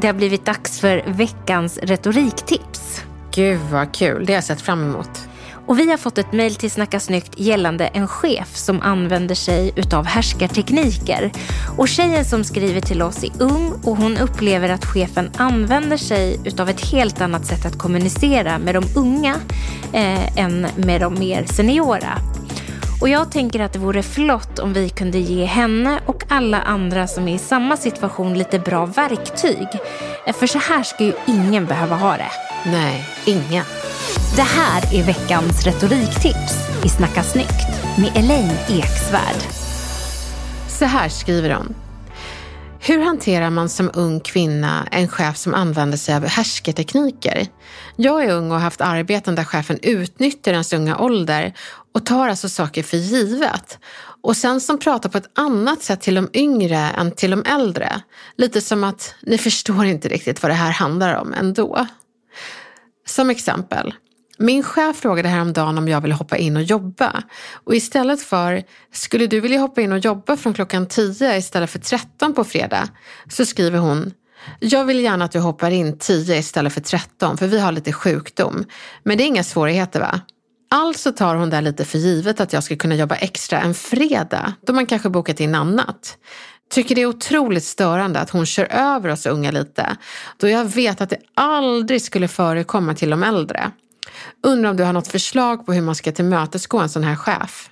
Det har blivit dags för veckans retoriktips. Gud vad kul, det har jag sett fram emot. Och vi har fått ett mejl till Snacka snyggt gällande en chef som använder sig utav härskartekniker. Och tjejen som skriver till oss är ung och hon upplever att chefen använder sig utav ett helt annat sätt att kommunicera med de unga eh, än med de mer seniora. Och jag tänker att det vore flott om vi kunde ge henne och alla andra som är i samma situation lite bra verktyg. Eh, För så här ska ju ingen behöva ha det. Nej, ingen. Det här är veckans retoriktips i Snacka snyggt med Elaine Eksvärd. Så här skriver hon. Hur hanterar man som ung kvinna en chef som använder sig av härskartekniker? Jag är ung och har haft arbeten där chefen utnyttjar ens unga ålder och tar alltså saker för givet. Och sen som pratar på ett annat sätt till de yngre än till de äldre. Lite som att ni förstår inte riktigt vad det här handlar om ändå. Som exempel. Min chef frågade häromdagen om jag ville hoppa in och jobba. Och istället för, skulle du vilja hoppa in och jobba från klockan 10 istället för 13 på fredag? Så skriver hon, jag vill gärna att du hoppar in 10 istället för 13 för vi har lite sjukdom. Men det är inga svårigheter va? Alltså tar hon där lite för givet att jag ska kunna jobba extra en fredag då man kanske bokat in annat. Tycker det är otroligt störande att hon kör över oss unga lite då jag vet att det aldrig skulle förekomma till de äldre. Undrar om du har något förslag på hur man ska tillmötesgå en sån här chef?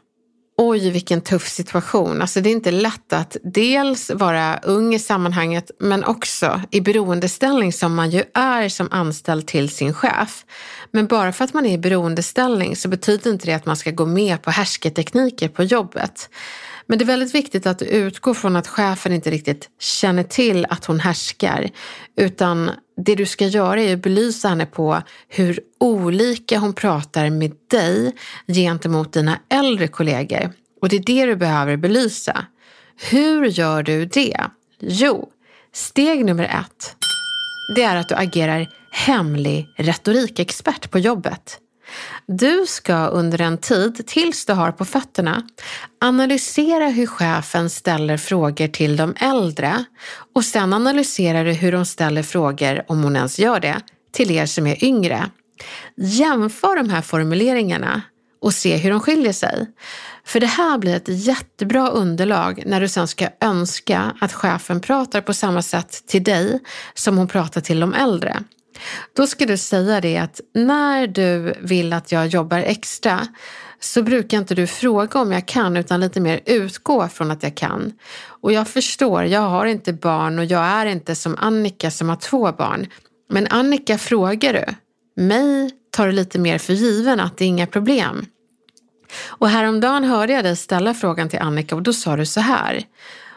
Oj, vilken tuff situation. Alltså det är inte lätt att dels vara ung i sammanhanget men också i beroendeställning som man ju är som anställd till sin chef. Men bara för att man är i beroendeställning så betyder inte det att man ska gå med på härsketekniker på jobbet. Men det är väldigt viktigt att du utgår från att chefen inte riktigt känner till att hon härskar. Utan det du ska göra är att belysa henne på hur olika hon pratar med dig gentemot dina äldre kollegor. Och det är det du behöver belysa. Hur gör du det? Jo, steg nummer ett. Det är att du agerar hemlig retorikexpert på jobbet. Du ska under en tid, tills du har på fötterna, analysera hur chefen ställer frågor till de äldre och sen analyserar du hur de ställer frågor, om hon ens gör det, till er som är yngre. Jämför de här formuleringarna och se hur de skiljer sig. För det här blir ett jättebra underlag när du sen ska önska att chefen pratar på samma sätt till dig som hon pratar till de äldre. Då ska du säga det att när du vill att jag jobbar extra så brukar inte du fråga om jag kan utan lite mer utgå från att jag kan. Och jag förstår, jag har inte barn och jag är inte som Annika som har två barn. Men Annika frågar du. Mig tar du lite mer för given att det är inga problem. Och häromdagen hörde jag dig ställa frågan till Annika och då sa du så här.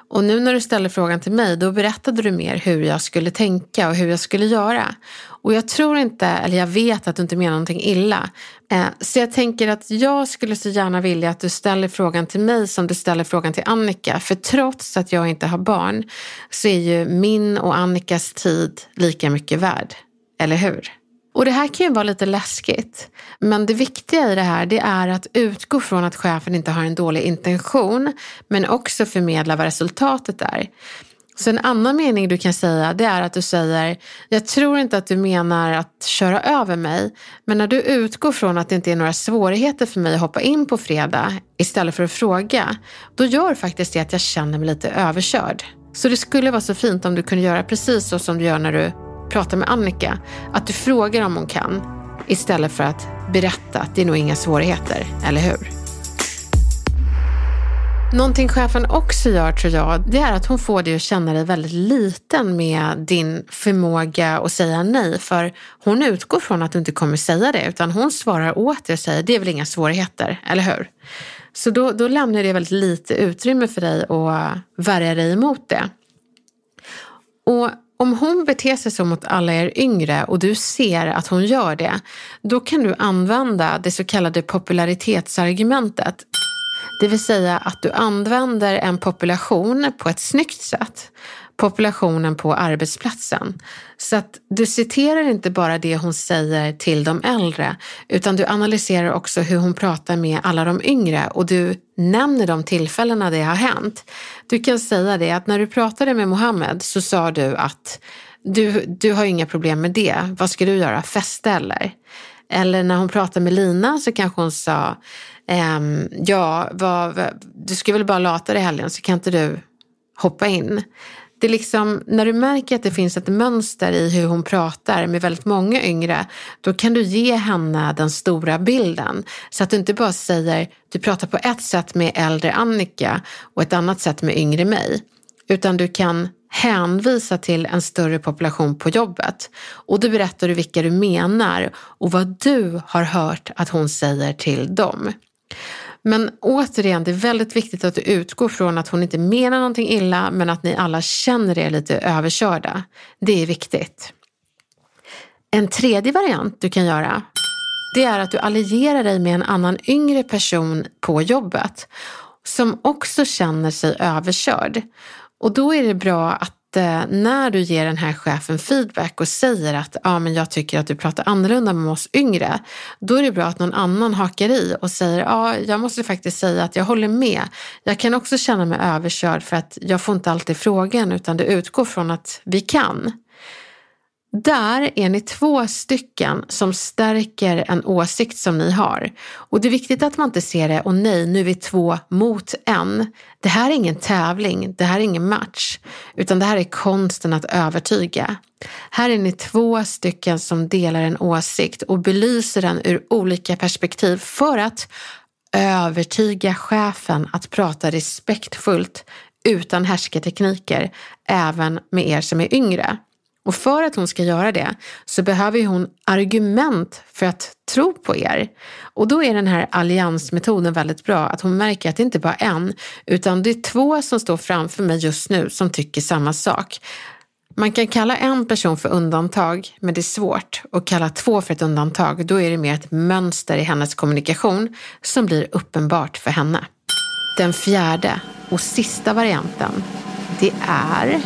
Och nu när du ställer frågan till mig, då berättade du mer hur jag skulle tänka och hur jag skulle göra. Och jag tror inte, eller jag vet att du inte menar någonting illa. Eh, så jag tänker att jag skulle så gärna vilja att du ställer frågan till mig som du ställer frågan till Annika. För trots att jag inte har barn så är ju min och Annikas tid lika mycket värd. Eller hur? Och det här kan ju vara lite läskigt. Men det viktiga i det här det är att utgå från att chefen inte har en dålig intention men också förmedla vad resultatet är. Så en annan mening du kan säga det är att du säger, jag tror inte att du menar att köra över mig, men när du utgår från att det inte är några svårigheter för mig att hoppa in på fredag istället för att fråga, då gör faktiskt det att jag känner mig lite överkörd. Så det skulle vara så fint om du kunde göra precis så som du gör när du pratar med Annika, att du frågar om hon kan istället för att berätta att det är nog inga svårigheter, eller hur? Någonting chefen också gör tror jag, det är att hon får dig att känna dig väldigt liten med din förmåga att säga nej. För hon utgår från att du inte kommer säga det, utan hon svarar åt dig och säger det är väl inga svårigheter, eller hur? Så då, då lämnar det väldigt lite utrymme för dig att värja dig emot det. Och om hon beter sig så mot alla er yngre och du ser att hon gör det, då kan du använda det så kallade popularitetsargumentet. Det vill säga att du använder en population på ett snyggt sätt. Populationen på arbetsplatsen. Så att du citerar inte bara det hon säger till de äldre utan du analyserar också hur hon pratar med alla de yngre och du nämner de tillfällena det har hänt. Du kan säga det att när du pratade med Mohammed så sa du att du, du har inga problem med det. Vad ska du göra? Festa eller? Eller när hon pratade med Lina så kanske hon sa ehm, ja, vad, du ska väl bara lata dig helgen så kan inte du hoppa in. Det är liksom, när du märker att det finns ett mönster i hur hon pratar med väldigt många yngre, då kan du ge henne den stora bilden. Så att du inte bara säger, du pratar på ett sätt med äldre Annika och ett annat sätt med yngre mig. Utan du kan hänvisa till en större population på jobbet. Och då berättar du vilka du menar och vad du har hört att hon säger till dem. Men återigen, det är väldigt viktigt att du utgår från att hon inte menar någonting illa men att ni alla känner er lite överkörda. Det är viktigt. En tredje variant du kan göra det är att du allierar dig med en annan yngre person på jobbet som också känner sig överkörd. Och då är det bra att eh, när du ger den här chefen feedback och säger att ja, men jag tycker att du pratar annorlunda med oss yngre, då är det bra att någon annan hakar i och säger ja, jag måste faktiskt säga att jag håller med. Jag kan också känna mig överkörd för att jag får inte alltid frågan utan det utgår från att vi kan. Där är ni två stycken som stärker en åsikt som ni har. Och det är viktigt att man inte ser det, och nej, nu är vi två mot en. Det här är ingen tävling, det här är ingen match, utan det här är konsten att övertyga. Här är ni två stycken som delar en åsikt och belyser den ur olika perspektiv för att övertyga chefen att prata respektfullt utan härsketekniker, även med er som är yngre. Och för att hon ska göra det så behöver hon argument för att tro på er. Och då är den här alliansmetoden väldigt bra, att hon märker att det inte bara är en, utan det är två som står framför mig just nu som tycker samma sak. Man kan kalla en person för undantag, men det är svårt. att kalla två för ett undantag, då är det mer ett mönster i hennes kommunikation som blir uppenbart för henne. Den fjärde och sista varianten, det är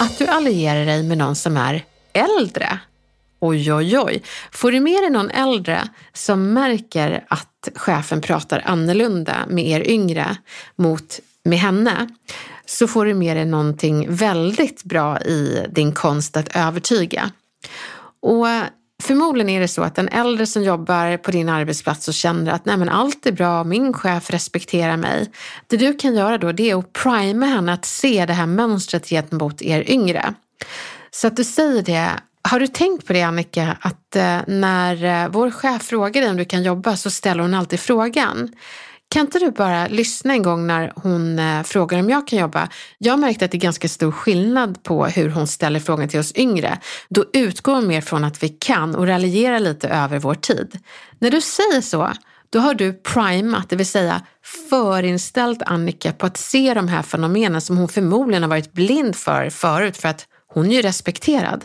att du allierar dig med någon som är äldre. Oj, oj, oj. Får du med dig någon äldre som märker att chefen pratar annorlunda med er yngre mot med henne så får du med dig någonting väldigt bra i din konst att övertyga. Och Förmodligen är det så att den äldre som jobbar på din arbetsplats och känner att Nej, men allt är bra, min chef respekterar mig. Det du kan göra då det är att prima henne att se det här mönstret gentemot er yngre. Så att du säger det, har du tänkt på det Annika, att eh, när eh, vår chef frågar dig om du kan jobba så ställer hon alltid frågan. Kan inte du bara lyssna en gång när hon eh, frågar om jag kan jobba? Jag har märkt att det är ganska stor skillnad på hur hon ställer frågan till oss yngre. Då utgår hon mer från att vi kan och raljerar lite över vår tid. När du säger så, då har du primat, det vill säga förinställt Annika på att se de här fenomenen som hon förmodligen har varit blind för förut för att hon är ju respekterad.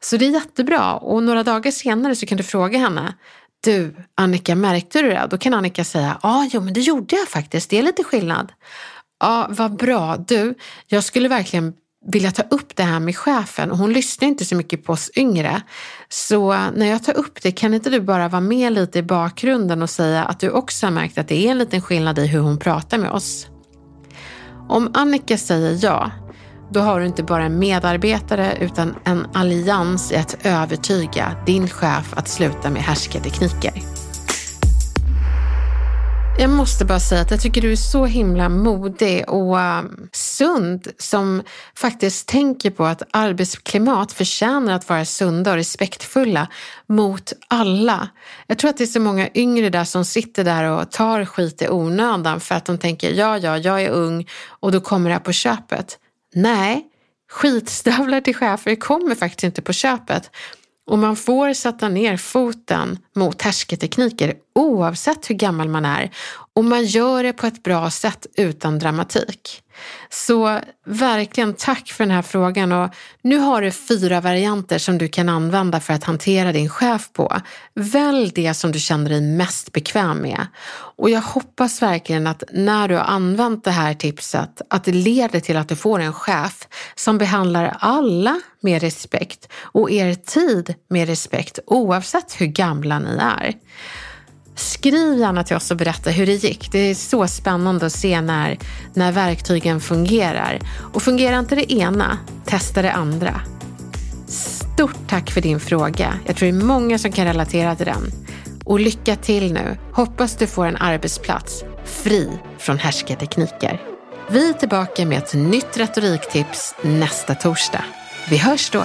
Så det är jättebra och några dagar senare så kan du fråga henne, du, Annika, märkte du det? Då kan Annika säga, ja, ah, jo, men det gjorde jag faktiskt. Det är lite skillnad. Ja, ah, vad bra. Du, jag skulle verkligen vilja ta upp det här med chefen och hon lyssnar inte så mycket på oss yngre. Så när jag tar upp det, kan inte du bara vara med lite i bakgrunden och säga att du också har märkt att det är en liten skillnad i hur hon pratar med oss? Om Annika säger ja, då har du inte bara en medarbetare utan en allians i att övertyga din chef att sluta med härskartekniker. Jag måste bara säga att jag tycker du är så himla modig och um, sund som faktiskt tänker på att arbetsklimat förtjänar att vara sunda och respektfulla mot alla. Jag tror att det är så många yngre där som sitter där och tar skit i onödan för att de tänker ja, ja, jag är ung och då kommer det här på köpet. Nej, skitstövlar till chefer kommer faktiskt inte på köpet. Och man får sätta ner foten mot härsketekniker oavsett hur gammal man är och man gör det på ett bra sätt utan dramatik. Så verkligen tack för den här frågan och nu har du fyra varianter som du kan använda för att hantera din chef på. Välj det som du känner dig mest bekväm med. Och jag hoppas verkligen att när du har använt det här tipset att det leder till att du får en chef som behandlar alla med respekt och er tid med respekt oavsett hur gamla ni är. Skriv gärna till oss och berätta hur det gick. Det är så spännande att se när, när verktygen fungerar. Och fungerar inte det ena, testa det andra. Stort tack för din fråga. Jag tror det är många som kan relatera till den. Och lycka till nu. Hoppas du får en arbetsplats fri från härskartekniker. Vi är tillbaka med ett nytt retoriktips nästa torsdag. Vi hörs då!